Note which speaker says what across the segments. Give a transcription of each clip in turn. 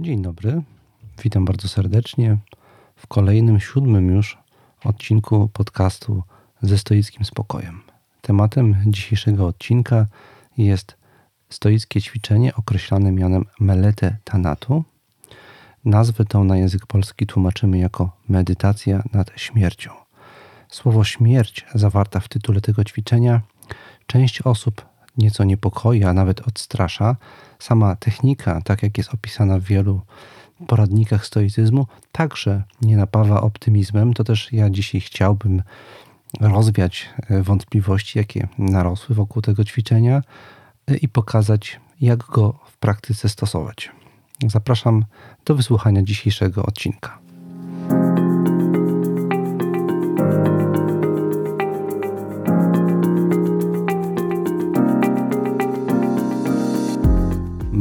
Speaker 1: Dzień dobry, witam bardzo serdecznie w kolejnym, siódmym już odcinku podcastu ze stoickim spokojem. Tematem dzisiejszego odcinka jest stoickie ćwiczenie określane mianem melete tanatu. Nazwę tą na język polski tłumaczymy jako medytacja nad śmiercią. Słowo śmierć zawarta w tytule tego ćwiczenia część osób nieco niepokoi, a nawet odstrasza. Sama technika, tak jak jest opisana w wielu poradnikach stoicyzmu, także nie napawa optymizmem. To też ja dzisiaj chciałbym rozwiać e, wątpliwości, jakie narosły wokół tego ćwiczenia e, i pokazać, jak go w praktyce stosować. Zapraszam do wysłuchania dzisiejszego odcinka.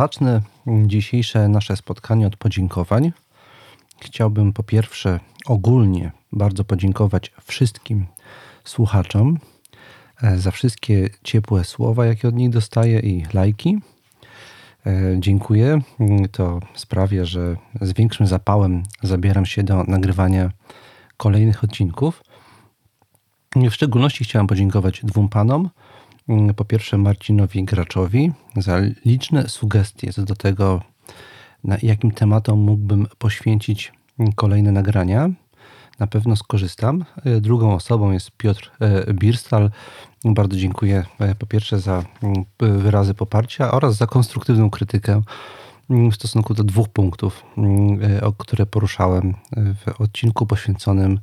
Speaker 1: Zacznę dzisiejsze nasze spotkanie od podziękowań. Chciałbym po pierwsze ogólnie bardzo podziękować wszystkim słuchaczom e, za wszystkie ciepłe słowa, jakie od nich dostaję i lajki. E, dziękuję. To sprawia, że z większym zapałem zabieram się do nagrywania kolejnych odcinków. W szczególności chciałem podziękować dwóm panom po pierwsze Marcinowi Graczowi za liczne sugestie co do tego, na jakim tematom mógłbym poświęcić kolejne nagrania. Na pewno skorzystam. E, drugą osobą jest Piotr e, Birstal. Bardzo dziękuję e, po pierwsze za mm, wyrazy poparcia oraz za konstruktywną krytykę mm, w stosunku do dwóch punktów, o które poruszałem w odcinku poświęconym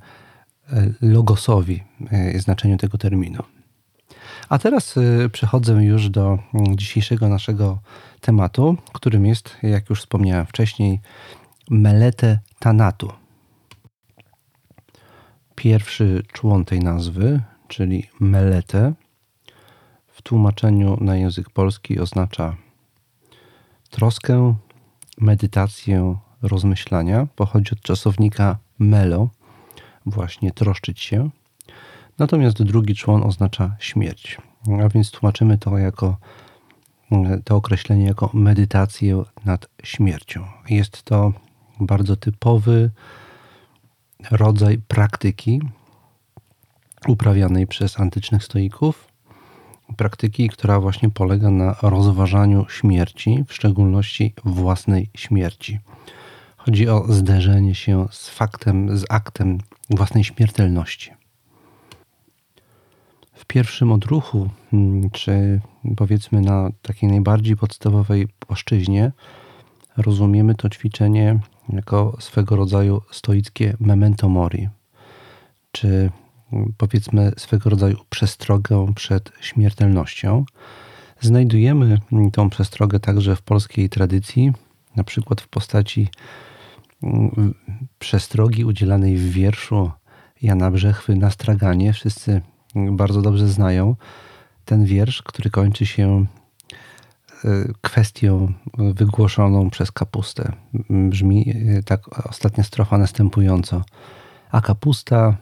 Speaker 1: logosowi, znaczeniu tego terminu. A teraz y, przechodzę już do mm, dzisiejszego naszego tematu, którym jest, jak już wspomniałem wcześniej, melete tanatu. Pierwszy człon tej nazwy, czyli melete, w tłumaczeniu na język polski oznacza troskę, medytację, rozmyślania. Pochodzi od czasownika melo, właśnie troszczyć się. Natomiast drugi człon oznacza śmierć. A więc tłumaczymy to jako to określenie jako medytację nad śmiercią. Jest to bardzo typowy rodzaj praktyki uprawianej przez antycznych stoików. Praktyki, która właśnie polega na rozważaniu śmierci, w szczególności własnej śmierci. Chodzi o zderzenie się z faktem, z aktem własnej śmiertelności w pierwszym odruchu, mm, czy powiedzmy na takiej najbardziej podstawowej płaszczyźnie, rozumiemy to ćwiczenie jako swego rodzaju stoickie memento mori, czy mm, powiedzmy swego rodzaju przestrogę przed śmiertelnością. Znajdujemy mm, tą przestrogę także w polskiej tradycji, na przykład w postaci przestrogi udzielanej w wierszu Jana Brzechwy na straganie. Wszyscy bardzo dobrze znają ten wiersz, który kończy się e, kwestią wygłoszoną przez kapustę. Brzmi e, tak ostatnia strofa następująco. A kapusta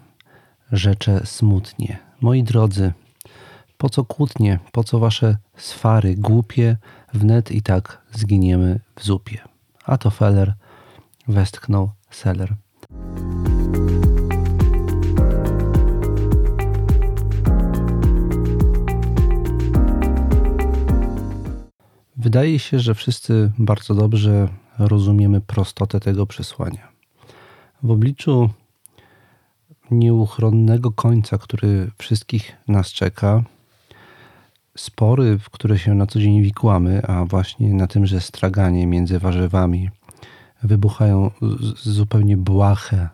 Speaker 1: rzecze smutnie. Moi drodzy, po co kłótnie, po co wasze swary głupie, wnet i tak zginiemy w zupie. A to Feller westchnął Seller. Wydaje się, że wszyscy bardzo dobrze rozumiemy prostotę tego przesłania. W obliczu nieuchronnego końca, który wszystkich nas czeka, spory, w które się na co dzień wikłamy, a właśnie na tym, że straganie między warzywami wybuchają zupełnie błahe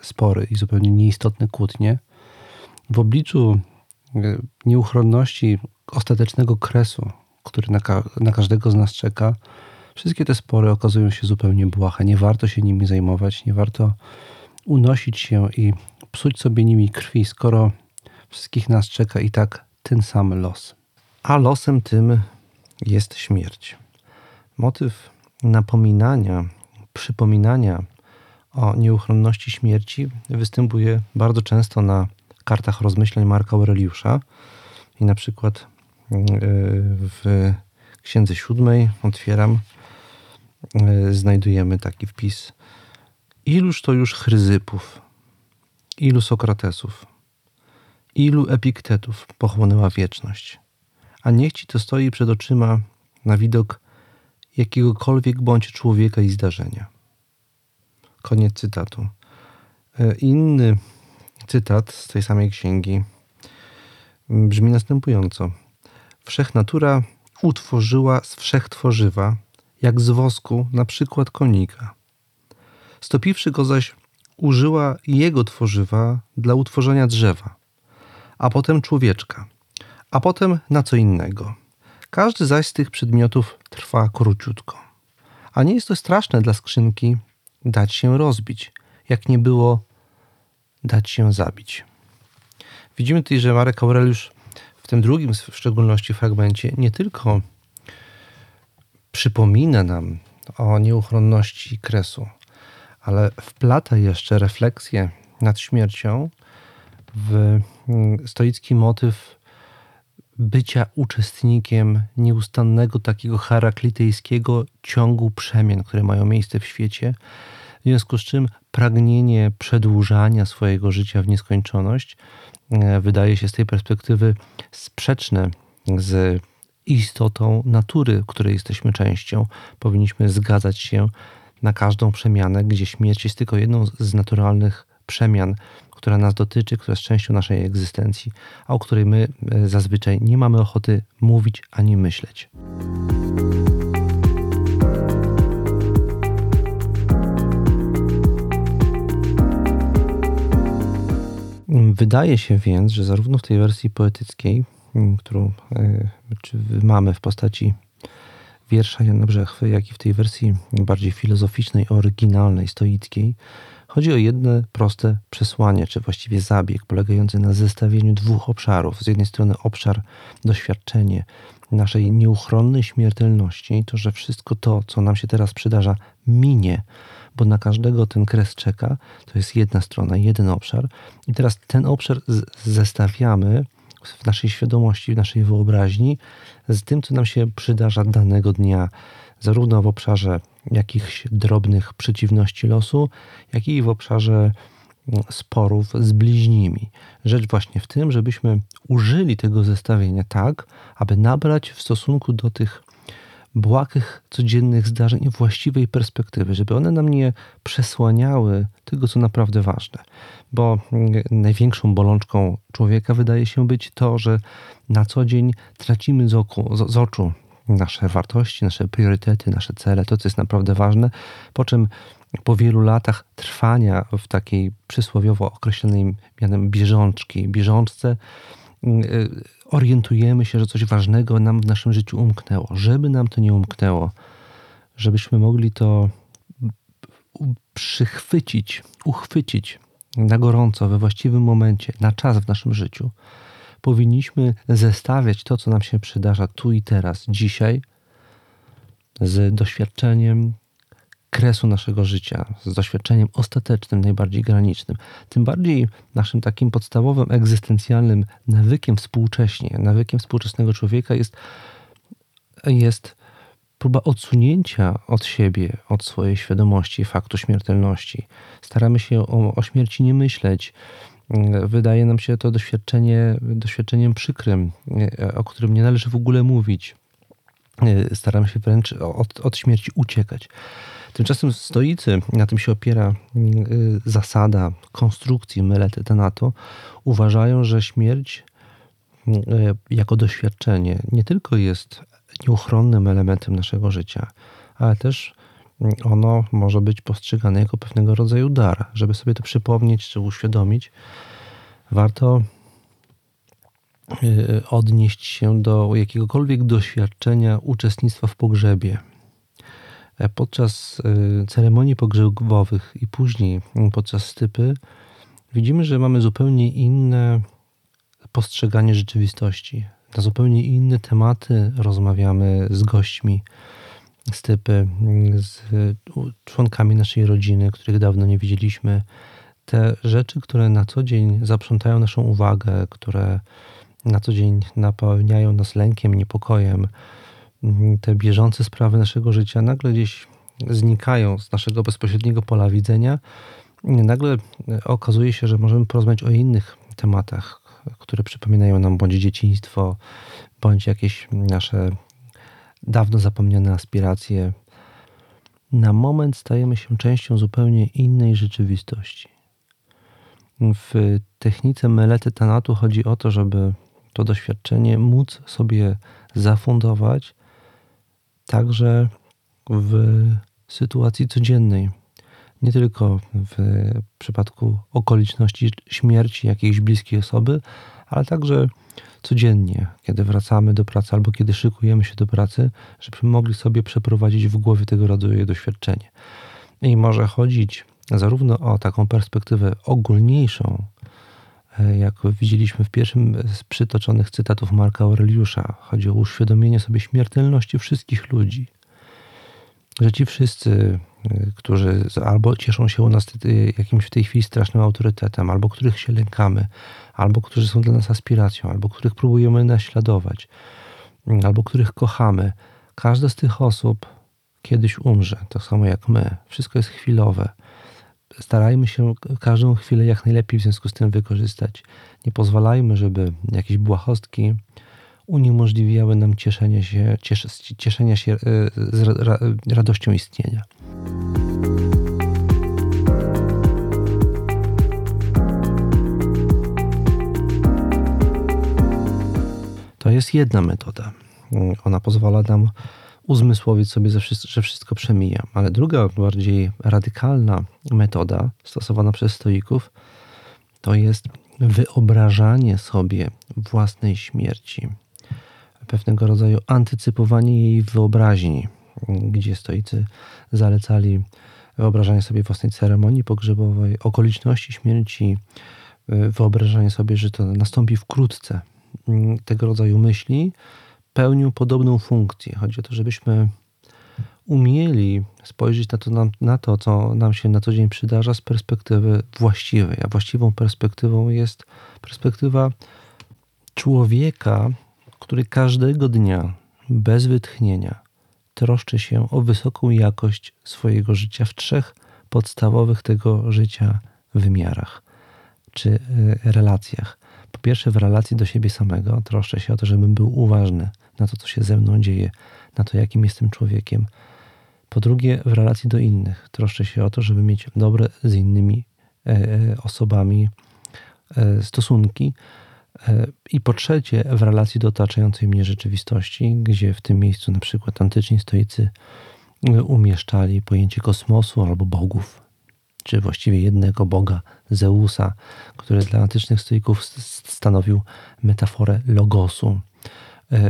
Speaker 1: spory i zupełnie nieistotne kłótnie, w obliczu e, nieuchronności ostatecznego kresu, który na, ka na każdego z nas czeka, wszystkie te spory okazują się zupełnie błahe. Nie warto się nimi zajmować, nie warto unosić się i psuć sobie nimi krwi, skoro wszystkich nas czeka i tak ten sam los. A losem tym jest śmierć. Motyw napominania, przypominania o nieuchronności śmierci występuje bardzo często na kartach rozmyśleń Marka Aureliusza. I na przykład w Księdze Siódmej, otwieram, yy, znajdujemy taki wpis. Iluż to już Chryzypów, ilu Sokratesów, ilu Epiktetów pochłonęła wieczność, a niech ci to stoi przed oczyma na widok jakiegokolwiek bądź człowieka i zdarzenia. Koniec cytatu. E, inny cytat z tej samej księgi brzmi następująco. Wszechnatura utworzyła z wszechtworzywa, jak z wosku, na przykład konika. Stopiwszy go zaś, użyła jego tworzywa dla utworzenia drzewa, a potem człowieczka, a potem na co innego. Każdy zaś z tych przedmiotów trwa króciutko. A nie jest to straszne dla skrzynki dać się rozbić, jak nie było dać się zabić. Widzimy tutaj, że Marek Aureliusz tym drugim w szczególności fragmencie nie tylko przypomina nam o nieuchronności kresu, ale wplata jeszcze refleksję nad śmiercią w mm, stoicki motyw bycia uczestnikiem nieustannego takiego heraklitejskiego ciągu przemian, które mają miejsce w świecie, w związku z czym pragnienie przedłużania swojego życia w nieskończoność e, wydaje się z tej perspektywy sprzeczne z istotą natury, której jesteśmy częścią. Powinniśmy zgadzać się na każdą przemianę, gdzie śmierć jest tylko jedną z naturalnych przemian, która nas dotyczy, która jest częścią naszej egzystencji, a o której my e, zazwyczaj nie mamy ochoty mówić ani myśleć. Wydaje się więc, że zarówno w tej wersji poetyckiej, którą e, mamy w postaci wiersza Jana Brzechwy, jak i w tej wersji bardziej filozoficznej, oryginalnej, stoickiej, chodzi o jedno proste przesłanie, czy właściwie zabieg, polegający na zestawieniu dwóch obszarów. Z jednej strony obszar doświadczenie naszej nieuchronnej śmiertelności, to, że wszystko to, co nam się teraz przydarza, minie, bo na każdego ten kres czeka. To jest jedna strona, jeden obszar. I teraz ten obszar zestawiamy w naszej świadomości, w naszej wyobraźni z tym, co nam się przydarza danego dnia, zarówno w obszarze jakichś drobnych przeciwności losu, jak i w obszarze mm, sporów z bliźnimi. Rzecz właśnie w tym, żebyśmy użyli tego zestawienia tak, aby nabrać w stosunku do tych błahych, codziennych zdarzeń właściwej perspektywy, żeby one nam nie przesłaniały tego, co naprawdę ważne. Bo mm, największą bolączką człowieka wydaje się być to, że na co dzień tracimy z, oku, z, z oczu nasze wartości, nasze priorytety, nasze cele, to co jest naprawdę ważne, po czym po wielu latach trwania w takiej przysłowiowo określonej mianem bieżączki, bieżączce, mm, y, orientujemy się, że coś ważnego nam w naszym życiu umknęło. Żeby nam to nie umknęło, żebyśmy mogli to przychwycić, uchwycić na gorąco, we właściwym momencie, na czas w naszym życiu, powinniśmy zestawiać to, co nam się przydarza tu i teraz, dzisiaj, z doświadczeniem kresu naszego życia, z doświadczeniem ostatecznym, najbardziej granicznym. Tym bardziej naszym takim podstawowym, egzystencjalnym nawykiem współcześnie, nawykiem współczesnego człowieka jest, jest próba odsunięcia od siebie, od swojej świadomości faktu śmiertelności. Staramy się o, o śmierci nie myśleć, wydaje nam się to doświadczenie, doświadczeniem przykrym, o którym nie należy w ogóle mówić. Staramy się wręcz od, od śmierci uciekać. Tymczasem stoicy, na tym się opiera zasada konstrukcji Melety Tenato, uważają, że śmierć jako doświadczenie nie tylko jest nieuchronnym elementem naszego życia, ale też ono może być postrzegane jako pewnego rodzaju dar. Żeby sobie to przypomnieć czy uświadomić, warto y, odnieść się do jakiegokolwiek doświadczenia uczestnictwa w pogrzebie. Podczas y, ceremonii pogrzebowych i później podczas stypy widzimy, że mamy zupełnie inne postrzeganie rzeczywistości. Na zupełnie inne tematy rozmawiamy z gośćmi stypy, z członkami naszej rodziny, których dawno nie widzieliśmy. Te rzeczy, które na co dzień zaprzątają naszą uwagę, które na co dzień napełniają nas lękiem, niepokojem, te bieżące sprawy naszego życia nagle gdzieś znikają z naszego bezpośredniego pola widzenia. Nagle okazuje się, że możemy porozmawiać o innych tematach, które przypominają nam bądź dzieciństwo, bądź jakieś nasze dawno zapomniane aspiracje. Na moment stajemy się częścią zupełnie innej rzeczywistości. W technice melety tanatu chodzi o to, żeby to doświadczenie móc sobie zafundować także w sytuacji codziennej. Nie tylko w przypadku okoliczności śmierci jakiejś bliskiej osoby, ale także codziennie, kiedy wracamy do pracy albo kiedy szykujemy się do pracy, żebyśmy mogli sobie przeprowadzić w głowie tego rodzaju doświadczenie. I może chodzić zarówno o taką perspektywę ogólniejszą, jak widzieliśmy w pierwszym z przytoczonych cytatów Marka Aureliusza. Chodzi o uświadomienie sobie śmiertelności wszystkich ludzi. Że ci wszyscy, e, którzy albo cieszą się u nas jakimś w tej chwili strasznym autorytetem, albo których się lękamy, albo którzy są dla nas aspiracją, albo których próbujemy naśladować, albo których kochamy. Każda z tych osób kiedyś umrze, tak samo jak my. Wszystko jest chwilowe. Starajmy się każdą chwilę jak najlepiej w związku z tym wykorzystać. Nie pozwalajmy, żeby jakieś błahostki uniemożliwiały nam cieszenie się, cieszenia się e, z radością istnienia. To jest jedna metoda. Ona pozwala nam uzmysłowić sobie, że wszystko przemija. Ale druga, bardziej radykalna metoda stosowana przez stoików to jest wyobrażanie sobie własnej śmierci. Pewnego rodzaju antycypowanie jej wyobraźni, gdzie stoicy zalecali wyobrażanie sobie własnej ceremonii pogrzebowej, okoliczności śmierci, wyobrażanie sobie, że to nastąpi wkrótce, tego rodzaju myśli pełnią podobną funkcję. Chodzi o to, żebyśmy umieli spojrzeć na to, na, na to, co nam się na co dzień przydarza z perspektywy właściwej. A właściwą perspektywą jest perspektywa człowieka, który każdego dnia bez wytchnienia troszczy się o wysoką jakość swojego życia w trzech podstawowych tego życia wymiarach czy y, relacjach. Po pierwsze, w relacji do siebie samego troszczę się o to, żebym był uważny na to, co się ze mną dzieje, na to, jakim jestem człowiekiem. Po drugie, w relacji do innych troszczę się o to, żeby mieć dobre z innymi e, e, osobami e, stosunki. I po trzecie, w relacji do otaczającej mnie rzeczywistości, gdzie w tym miejscu na przykład antyczni stoicy umieszczali pojęcie kosmosu albo bogów, czy właściwie jednego boga, Zeusa, który dla antycznych stoików stanowił metaforę logosu,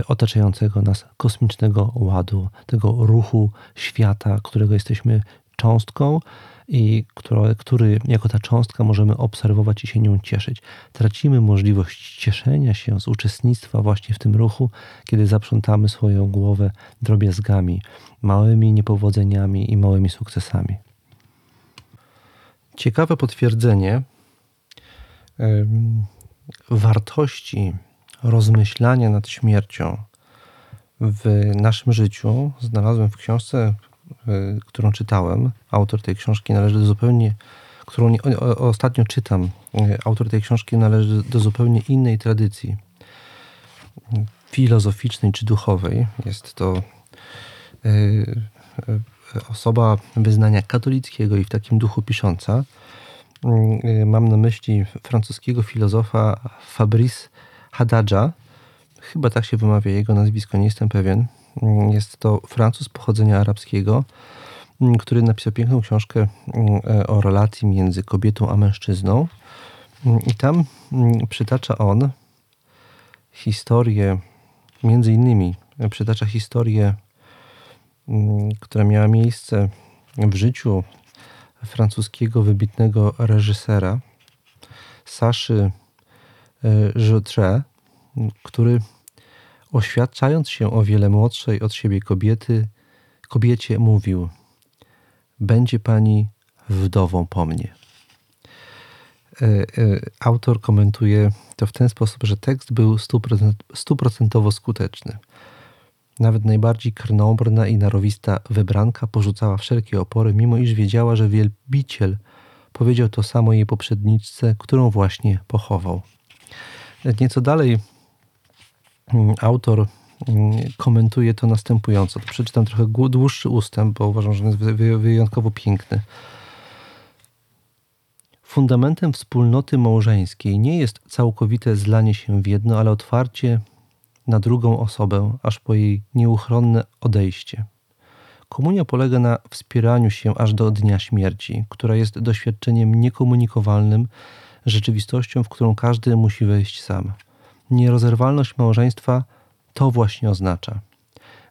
Speaker 1: otaczającego nas kosmicznego ładu, tego ruchu świata, którego jesteśmy cząstką i który, który jako ta cząstka możemy obserwować i się nią cieszyć. Tracimy możliwość cieszenia się z uczestnictwa właśnie w tym ruchu, kiedy zaprzątamy swoją głowę drobiazgami, małymi niepowodzeniami i małymi sukcesami ciekawe potwierdzenie wartości rozmyślania nad śmiercią w naszym życiu znalazłem w książce, y, którą czytałem. Autor tej książki należy do zupełnie, którą ostatnio czytam. Y, autor tej książki należy do zupełnie innej tradycji filozoficznej czy duchowej. Jest to y, osoba wyznania katolickiego i w takim duchu pisząca. Mm, mam na myśli francuskiego filozofa Fabrice Haddadża, chyba tak się wymawia jego nazwisko, nie jestem pewien. Jest to Francuz pochodzenia arabskiego, który napisał piękną książkę o relacji między kobietą a mężczyzną. I tam przytacza on historię, między innymi przytacza historię, która miała miejsce w życiu francuskiego wybitnego reżysera Saszy Joutre, który oświadczając się o wiele młodszej od siebie kobiety, kobiecie mówił: Będzie pani wdową po mnie. E, e, autor komentuje to w ten sposób, że tekst był stuprocentowo skuteczny. Nawet najbardziej krnąbrna i narowista wybranka porzucała wszelkie opory, mimo iż wiedziała, że wielbiciel powiedział to samo jej poprzedniczce, którą właśnie pochował. Nieco dalej mm, autor mm, komentuje to następująco. Przeczytam trochę dłuższy ustęp, bo uważam, że jest wyjątkowo piękny. Fundamentem wspólnoty małżeńskiej nie jest całkowite zlanie się w jedno, ale otwarcie na drugą osobę, aż po jej nieuchronne odejście. Komunia polega na wspieraniu się aż do dnia śmierci, która jest doświadczeniem niekomunikowalnym, rzeczywistością, w którą każdy musi wejść sam. Nierozerwalność małżeństwa to właśnie oznacza.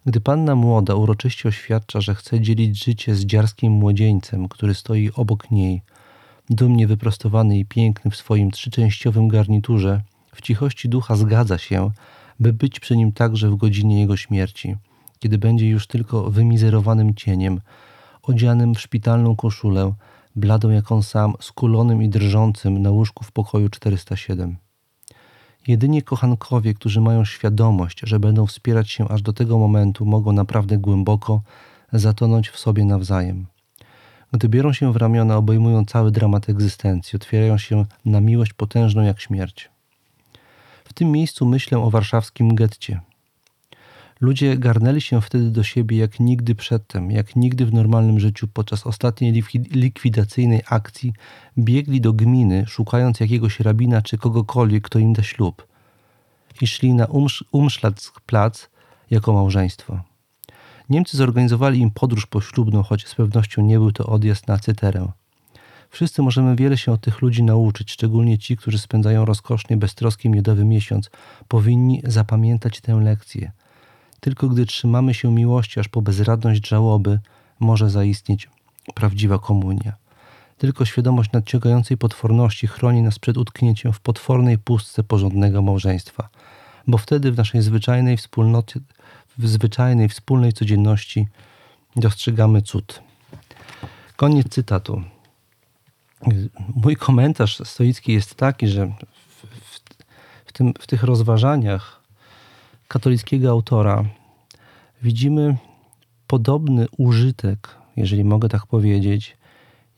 Speaker 1: Gdy panna młoda uroczyście oświadcza, że chce dzielić życie z dziarskim młodzieńcem, który stoi obok niej, dumnie wyprostowany i piękny w swoim trzyczęściowym garniturze, w cichości ducha zgadza się, by być przy nim także w godzinie jego śmierci, kiedy będzie już tylko wymizerowanym cieniem, odzianym w szpitalną koszulę, bladą jak on sam, skulonym i drżącym na łóżku w pokoju 407. Jedynie kochankowie, którzy mają świadomość, że będą wspierać się aż do tego momentu, mogą naprawdę głęboko zatonąć w sobie nawzajem. Gdy biorą się w ramiona, obejmują cały dramat egzystencji, otwierają się na miłość potężną jak śmierć. W tym miejscu myślę o warszawskim getcie. Ludzie garnęli się wtedy do siebie jak nigdy przedtem, jak nigdy w normalnym życiu podczas ostatniej likwidacyjnej akcji biegli do gminy, szukając jakiegoś rabina czy kogokolwiek, kto im da ślub. I szli na Umschlatzplatz jako małżeństwo. Niemcy zorganizowali im podróż poślubną, choć z pewnością nie był to odjazd na cyterę. Wszyscy możemy wiele się od tych ludzi nauczyć, szczególnie ci, którzy spędzają rozkosznie, beztroski miodowy miesiąc. Powinni zapamiętać tę lekcję. Tylko gdy trzymamy się miłości aż po bezradność żałoby, może zaistnieć prawdziwa komunia. Tylko świadomość nadciągającej potworności chroni nas przed utknięciem w potwornej pustce porządnego małżeństwa, bo wtedy w naszej zwyczajnej wspólnocie, w zwyczajnej, wspólnej codzienności dostrzegamy cud. Koniec cytatu. Mój komentarz stoicki jest taki, że w, w, w, tym, w tych rozważaniach katolickiego autora widzimy podobny użytek, jeżeli mogę tak powiedzieć,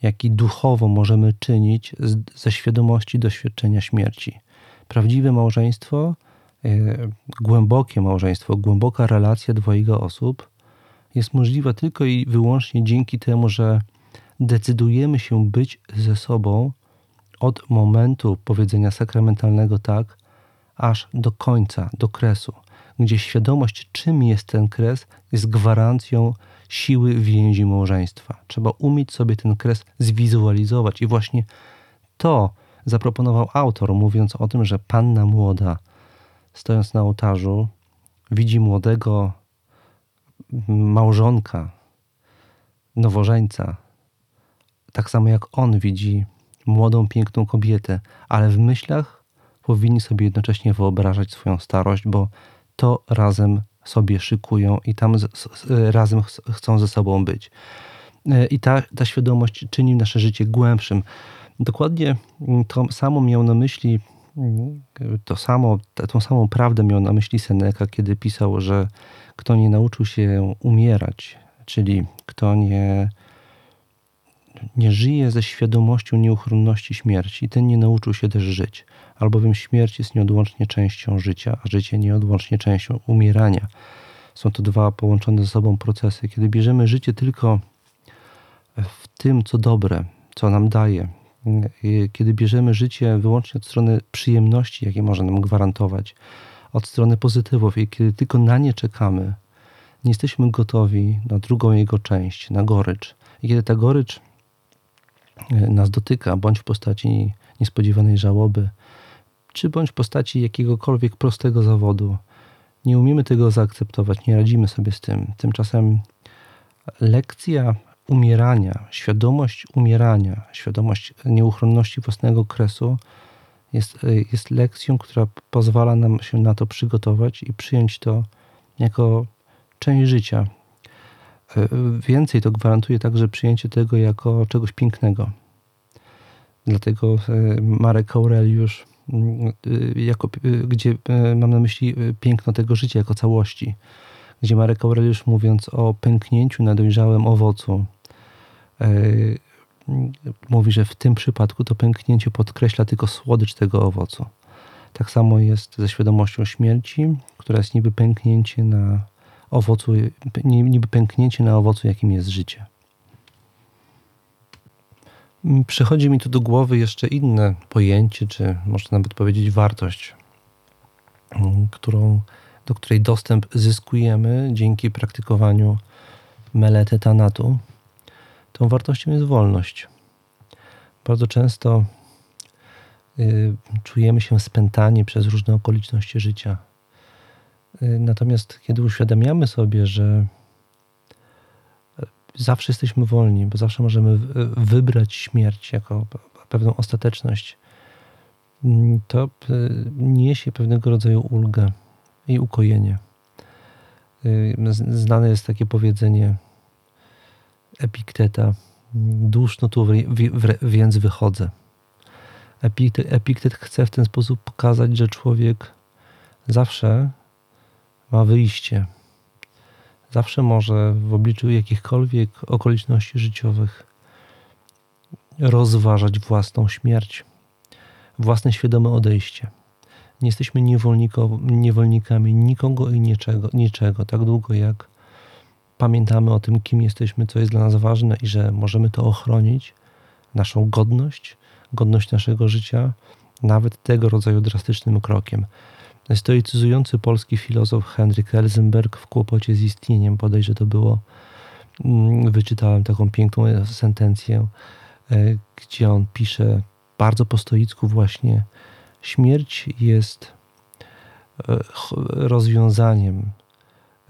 Speaker 1: jaki duchowo możemy czynić ze świadomości doświadczenia śmierci. Prawdziwe małżeństwo, e, głębokie małżeństwo, głęboka relacja dwojga osób jest możliwa tylko i wyłącznie dzięki temu, że decydujemy się być ze sobą od momentu powiedzenia sakramentalnego tak, aż do końca, do kresu, gdzie świadomość, czym jest ten kres, jest gwarancją siły więzi małżeństwa. Trzeba umieć sobie ten kres zwizualizować i właśnie to zaproponował autor, mówiąc o tym, że panna młoda, stojąc na ołtarzu, widzi młodego małżonka, nowożeńca, tak samo jak on widzi młodą, piękną kobietę, ale w myślach powinni sobie jednocześnie wyobrażać swoją starość, bo to razem sobie szykują i tam z, z, razem ch chcą ze sobą być. E, I ta, ta świadomość czyni nasze życie głębszym. Dokładnie to samo miał na myśli, to samo, tą samą prawdę miał na myśli Seneca, kiedy pisał, że kto nie nauczył się umierać, czyli kto nie nie żyje ze świadomością nieuchronności śmierci, ten nie nauczył się też żyć, albowiem śmierć jest nieodłącznie częścią życia, a życie nieodłącznie częścią umierania. Są to dwa połączone ze sobą procesy. Kiedy bierzemy życie tylko w tym, co dobre, co nam daje, kiedy bierzemy życie wyłącznie od strony przyjemności, jakie może nam gwarantować, od strony pozytywów i kiedy tylko na nie czekamy, nie jesteśmy gotowi na drugą jego część, na gorycz. I kiedy ta gorycz nas dotyka, bądź w postaci niespodziewanej żałoby, czy bądź w postaci jakiegokolwiek prostego zawodu, nie umiemy tego zaakceptować, nie radzimy sobie z tym. Tymczasem lekcja umierania, świadomość umierania, świadomość nieuchronności własnego kresu jest, jest lekcją, która pozwala nam się na to przygotować i przyjąć to jako część życia. Więcej to gwarantuje także przyjęcie tego jako czegoś pięknego. Dlatego e, Marek Aureliusz, e, jako, gdzie mam na myśli piękno tego życia jako całości, gdzie Marek Aureliusz mówiąc o pęknięciu na dojrzałym owocu, mówi, że w tym przypadku to pęknięcie podkreśla tylko słodycz tego owocu. Tak samo jest ze świadomością śmierci, która jest niby pęknięcie na owocu, niby pęknięcie na owocu, jakim jest życie. Przychodzi mi tu do głowy jeszcze inne pojęcie, czy można nawet powiedzieć wartość, którą, do której dostęp zyskujemy dzięki praktykowaniu melety tanatu. Tą wartością jest wolność. Bardzo często y, czujemy się spętani przez różne okoliczności życia. Y, natomiast kiedy uświadamiamy sobie, że y, zawsze jesteśmy wolni, bo zawsze możemy wybrać śmierć jako pewną ostateczność, mm, to niesie pewnego rodzaju ulgę i ukojenie. Znane jest takie powiedzenie Epikteta, duszno tu więc wychodzę. Epiktet chce w ten sposób pokazać, że człowiek zawsze ma wyjście. Zawsze może w obliczu jakichkolwiek okoliczności życiowych rozważać własną śmierć, własne świadome odejście. Nie jesteśmy niewolnikami nikogo i niczego, niczego tak długo jak pamiętamy o tym, kim jesteśmy, co jest dla nas ważne i że możemy to ochronić, naszą godność, godność naszego życia, nawet tego rodzaju drastycznym krokiem. Stoicyzujący polski filozof Henryk Elzenberg w kłopocie z istnieniem, bodajże to było, mm, wyczytałem taką piękną sentencję, e, gdzie on pisze bardzo po stoicku właśnie, śmierć jest e, rozwiązaniem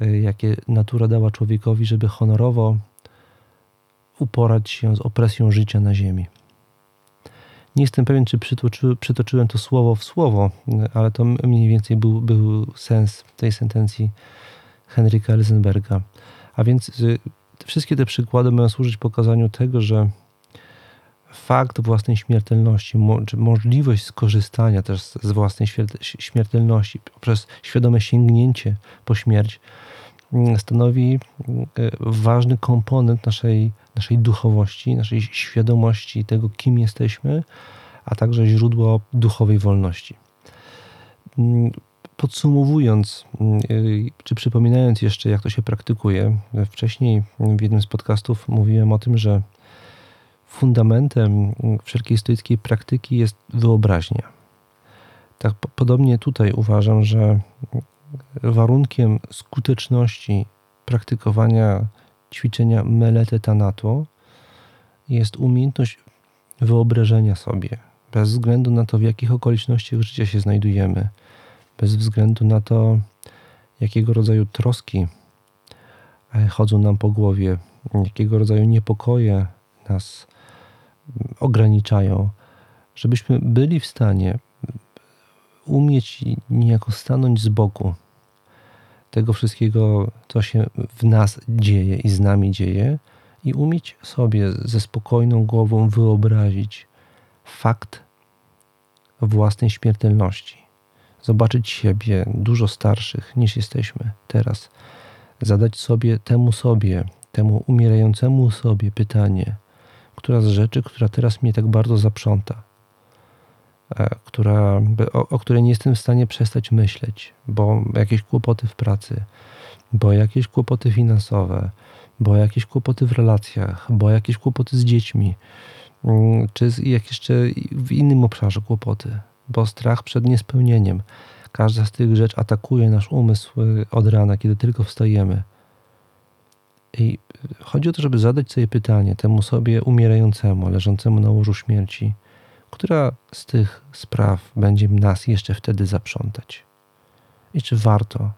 Speaker 1: Y, jakie natura dała człowiekowi, żeby honorowo uporać się z opresją życia na ziemi. Nie jestem pewien, czy przytoczy, przytoczyłem to słowo w słowo, ale to mniej więcej był, był sens tej sentencji Henryka Elsenberga. A więc y, wszystkie te przykłady mają służyć pokazaniu tego, że fakt własnej śmiertelności, czy możliwość skorzystania też z własnej śmiertelności poprzez świadome sięgnięcie po śmierć stanowi mm, ważny komponent naszej, naszej duchowości, naszej świadomości tego, kim jesteśmy, a także źródło duchowej wolności. Mm, podsumowując, y, czy przypominając jeszcze, jak to się praktykuje, wcześniej w jednym z podcastów mówiłem o tym, że fundamentem wszelkiej stoickiej praktyki jest wyobraźnia. Tak podobnie tutaj uważam, że warunkiem skuteczności praktykowania ćwiczenia melete tanatu jest umiejętność wyobrażenia sobie, bez względu na to, w jakich okolicznościach życia się znajdujemy, bez względu na to, jakiego rodzaju troski e, chodzą nam po głowie, jakiego rodzaju niepokoje nas ograniczają, żebyśmy byli w stanie umieć niejako stanąć z boku tego wszystkiego, co się w nas dzieje i z nami dzieje, i umieć sobie ze spokojną głową wyobrazić fakt własnej śmiertelności. Zobaczyć siebie dużo starszych niż jesteśmy teraz. Zadać sobie temu sobie, temu umierającemu sobie pytanie: która z rzeczy, która teraz mnie tak bardzo zaprząta, która, o, o której nie jestem w stanie przestać myśleć, bo jakieś kłopoty w pracy, bo jakieś kłopoty finansowe, bo jakieś kłopoty w relacjach, bo jakieś kłopoty z dziećmi, mm, czy jak jeszcze w innym obszarze kłopoty, bo strach przed niespełnieniem. Każda z tych rzeczy atakuje nasz umysł y, od rana, kiedy tylko wstajemy. I chodzi o to, żeby zadać sobie pytanie temu sobie umierającemu, leżącemu na łożu śmierci, która z tych spraw będzie nas jeszcze wtedy zaprzątać? I czy warto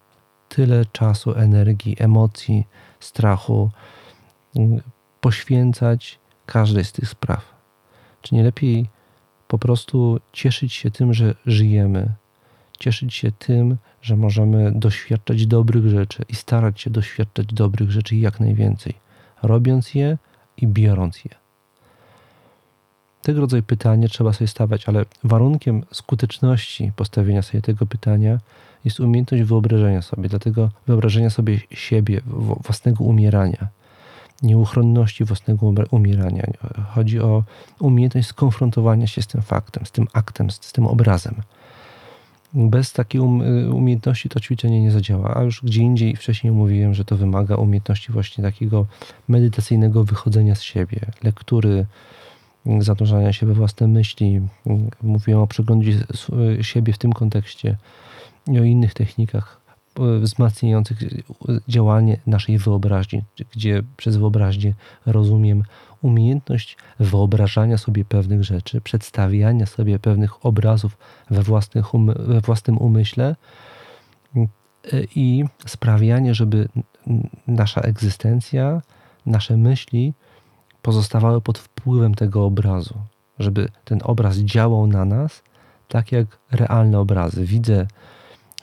Speaker 1: tyle czasu, energii, emocji, strachu mm, poświęcać każdej z tych spraw? Czy nie lepiej po prostu cieszyć się tym, że żyjemy, cieszyć się tym, że możemy doświadczać dobrych rzeczy i starać się doświadczać dobrych rzeczy jak najwięcej, robiąc je i biorąc je. Tego rodzaju pytanie trzeba sobie stawiać, ale warunkiem skuteczności postawienia sobie tego pytania jest umiejętność wyobrażenia sobie, dlatego wyobrażenia sobie siebie, własnego umierania, nieuchronności własnego umierania. Chodzi o umiejętność skonfrontowania się z tym faktem, z tym aktem, z, tym obrazem. Bez takiej um, umiejętności to ćwiczenie nie zadziała, a już gdzie indziej wcześniej mówiłem, że to wymaga umiejętności właśnie takiego medytacyjnego wychodzenia z siebie, lektury, zanurzania się we własne myśli. Mówiłem o przeglądzie siebie w tym kontekście i o innych technikach wzmacniających działanie naszej wyobraźni, gdzie przez wyobraźnię rozumiem umiejętność wyobrażania sobie pewnych rzeczy, przedstawiania sobie pewnych obrazów we, własnych we własnym umyśle i sprawianie, żeby nasza egzystencja, nasze myśli pozostawały pod wpływem tego obrazu, żeby ten obraz działał na nas tak jak realne obrazy. Widzę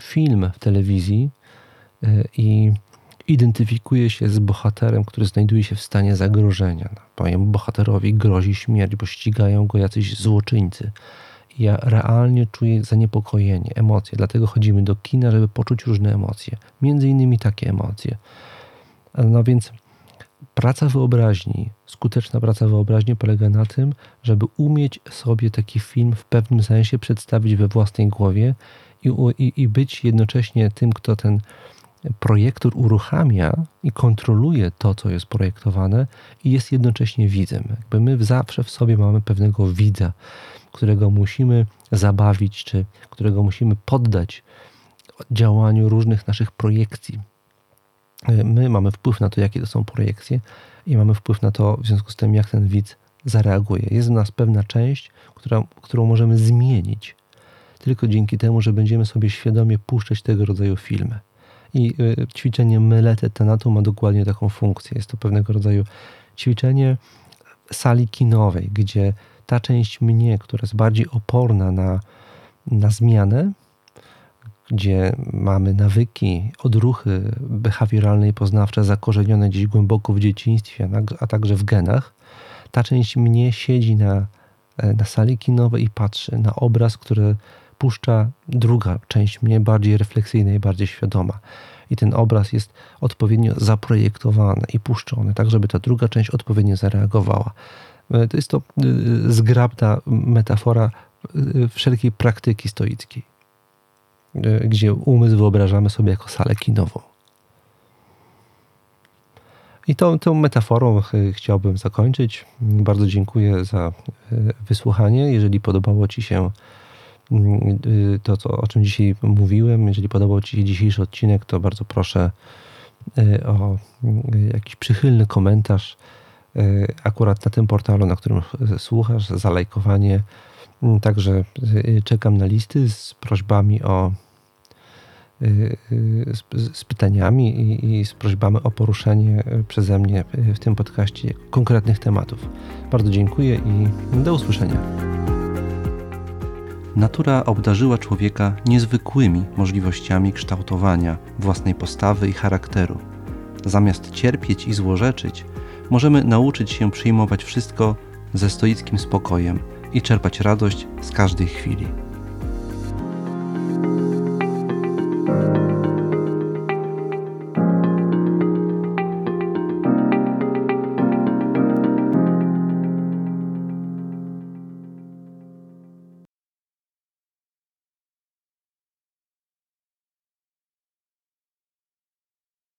Speaker 1: film w telewizji e, i identyfikuje się z bohaterem, który znajduje się w stanie zagrożenia. Mojemu bohaterowi grozi śmierć, bo ścigają go jacyś złoczyńcy. Ja realnie czuję zaniepokojenie, emocje, dlatego chodzimy do kina, żeby poczuć różne emocje. Między innymi takie emocje. No więc praca wyobraźni, skuteczna praca wyobraźni polega na tym, żeby umieć sobie taki film w pewnym sensie przedstawić we własnej głowie i, i, i być jednocześnie tym, kto ten projektor uruchamia i kontroluje to, co jest projektowane, i jest jednocześnie widzem. Jakby my zawsze w sobie mamy pewnego widza, którego musimy zabawić, czy którego musimy poddać działaniu różnych naszych projekcji. My mamy wpływ na to, jakie to są projekcje, i mamy wpływ na to, w związku z tym, jak ten widz zareaguje. Jest w nas pewna część, która, którą możemy zmienić tylko dzięki temu, że będziemy sobie świadomie puszczać tego rodzaju filmy. I y, ćwiczenie Melete Tenatu ma dokładnie taką funkcję. Jest to pewnego rodzaju ćwiczenie sali kinowej, gdzie ta część mnie, która jest bardziej oporna na, na zmianę, gdzie mamy nawyki, odruchy behawioralne i poznawcze zakorzenione gdzieś głęboko w dzieciństwie, a także w genach, ta część mnie siedzi na, e, na sali kinowej i patrzy na obraz, który puszcza druga część mnie, bardziej refleksyjna i bardziej świadoma. I ten obraz jest odpowiednio zaprojektowany i puszczony, tak żeby ta druga część odpowiednio zareagowała. E, to jest to e, zgrabna metafora wszelkiej praktyki stoickiej, gdzie umysł wyobrażamy sobie jako salę kinową. I tą, tą metaforą chciałbym zakończyć. Bardzo dziękuję za wysłuchanie. Jeżeli podobało Ci się Y, to, co, o czym dzisiaj mówiłem. Jeżeli podobał Ci się dzisiejszy odcinek, to bardzo proszę y, o y, jakiś przychylny komentarz akurat na tym portalu, na którym słuchasz, zalajkowanie. Także czekam na listy z prośbami o z, z pytaniami i, i, z prośbami o poruszenie przeze mnie w tym podcaście konkretnych tematów. Bardzo dziękuję i do usłyszenia.
Speaker 2: Natura obdarzyła człowieka niezwykłymi możliwościami kształtowania własnej postawy i charakteru. Zamiast cierpieć i złorzeczyć, możemy nauczyć się przyjmować wszystko ze stoickim spokojem i czerpać radość z każdej chwili.